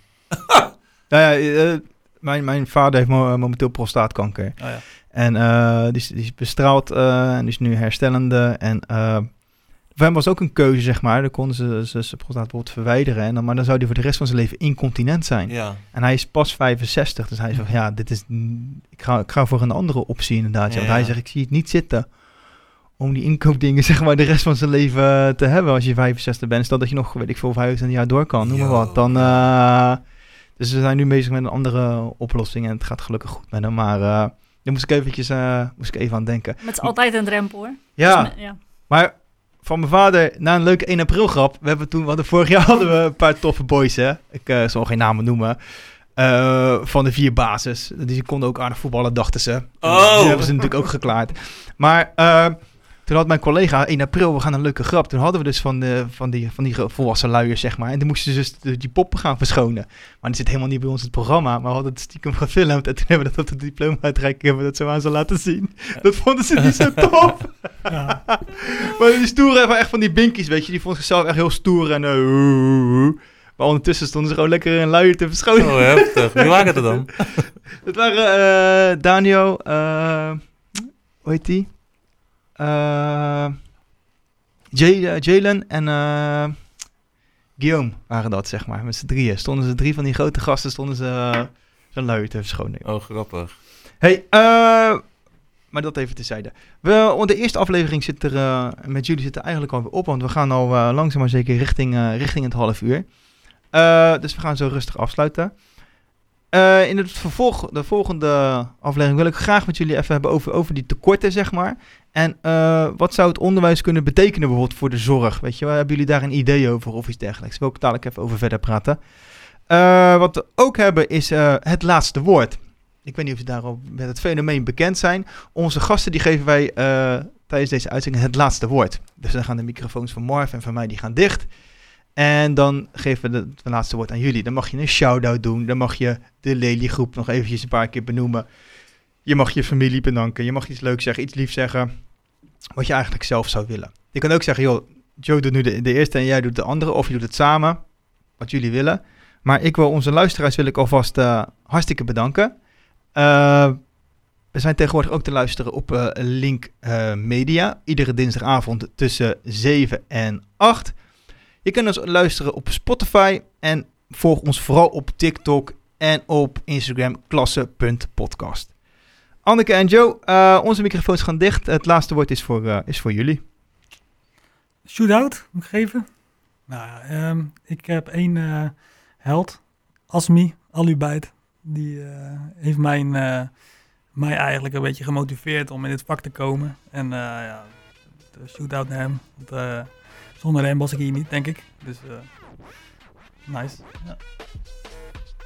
[SPEAKER 1] Nou ja, eh, mijn, mijn vader heeft mo- momenteel prostaatkanker.
[SPEAKER 3] Oh, ja.
[SPEAKER 1] En eh, die, is, die is bestraald eh, en die is nu herstellende. En eh voor hem was ook een keuze, zeg maar. Dan konden ze ze- zijn prostaat bijvoorbeeld verwijderen. En dan, maar dan zou hij voor de rest van zijn leven incontinent zijn.
[SPEAKER 2] Ja.
[SPEAKER 1] En hij is pas 65. Dus hij zegt, ja, dit is... Ik ga, ik ga voor een andere optie inderdaad. Ja, want hij zegt, ik zie het niet zitten om die inkoopdingen [laughs] zeg maar de rest van zijn leven eh, te hebben als je 65 bent. Stel dat je nog, weet ik veel, 25 jaar door kan, noem maar wat. Dan, eh, dus we zijn nu bezig met een andere oplossing en het gaat gelukkig goed met hem. Maar eh daar moest ik eventjes eh, moest ik even aan denken.
[SPEAKER 4] Met z'n altijd een drempel hoor.
[SPEAKER 1] Ja,
[SPEAKER 4] Dus me- ja.
[SPEAKER 1] maar van mijn vader, na een leuke 1 april grap. We hebben toen, we hadden vorig jaar [laughs] hadden we een paar toffe boys, hè. Ik eh, zal geen namen noemen. eh, van de vier basis. Die konden ook aardig voetballen, dachten ze.
[SPEAKER 2] Oh.
[SPEAKER 1] Die hebben ze natuurlijk ook geklaard. Maar toen had mijn collega 1 april, we gaan een leuke grap. Toen hadden we dus van, de, van, die, van die volwassen luiers, zeg maar. En toen moesten ze dus die poppen gaan verschonen. Maar die zit helemaal niet bij ons in het programma. Maar we hadden het stiekem gefilmd. En toen hebben we dat op de diploma-uitreiking hebben we dat zo aan ze laten zien. Dat vonden ze niet zo tof.
[SPEAKER 3] Ja. [laughs]
[SPEAKER 1] Maar die stoere hebben echt van die binkies, weet je. Die vond zichzelf echt heel stoer en... eh, maar ondertussen stonden ze gewoon lekker een luier te verschonen.
[SPEAKER 2] Oh, heftig. Wie waren het er dan? [laughs]
[SPEAKER 1] Dat waren eh Daniel, eh hoe heet die? Eh, eh, Jalen en eh, Guillaume waren dat, zeg maar. Met z'n drieën. Stonden ze drie van die grote gasten, stonden ze luier te verschonen.
[SPEAKER 2] Oh, grappig.
[SPEAKER 1] Hey, eh, maar dat even terzijde. We, de eerste aflevering zit er, met jullie zit er eigenlijk alweer op, want we gaan al langzaam maar zeker richting, richting het half uur. Dus we gaan zo rustig afsluiten. Eh, in het vervolg, de volgende aflevering wil ik graag met jullie even hebben over, over die tekorten, zeg maar. En eh, wat zou het onderwijs kunnen betekenen bijvoorbeeld voor de zorg? Weet je, hebben jullie daar een idee over of iets dergelijks? Wil ik dadelijk even over verder praten. Eh, wat we ook hebben is het laatste woord. Ik weet niet of ze daarop met het fenomeen bekend zijn. Onze gasten die geven wij tijdens deze uitzending het laatste woord. Dus dan gaan de microfoons van Marv en van mij die gaan dicht. En dan geven we het laatste woord aan jullie. Dan mag je een shout-out doen. Dan mag je de Lely-groep nog eventjes een paar keer benoemen. Je mag je familie bedanken. Je mag iets leuks zeggen, iets liefs zeggen. Wat je eigenlijk zelf zou willen. Je kan ook zeggen, joh, Joe doet nu de, eerste en jij doet de andere. Of je doet het samen, wat jullie willen. Maar ik wil onze luisteraars wil ik alvast eh, hartstikke bedanken. Eh, we zijn tegenwoordig ook te luisteren op eh, Link Media. Iedere dinsdagavond tussen 7 en 8. Je kunt ons luisteren op Spotify. En volg ons vooral op TikTok en op Instagram klasse.podcast. Anneke en Joe, eh, onze microfoons gaan dicht. Het laatste woord is voor, eh, is voor jullie.
[SPEAKER 3] Shootout, moet ik geven? Nou, ehm, ik heb één eh, held, Asmi Alubeit. Die heeft mijn, mij eigenlijk een beetje gemotiveerd om in dit vak te komen. En ja, shootout naar hem. Zonder was ik hier niet, denk ik. Dus eh, nice. Ja.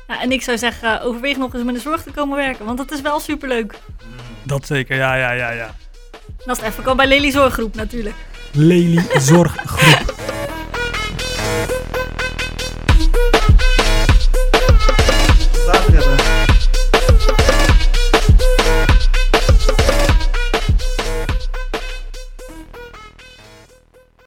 [SPEAKER 4] Ja, en ik zou zeggen, overweeg nog eens met de zorg te komen werken, want dat is wel superleuk.
[SPEAKER 3] Dat zeker, ja, ja, ja, ja.
[SPEAKER 4] En als het even kan bij Lely Zorggroep natuurlijk.
[SPEAKER 3] Lely Zorggroep.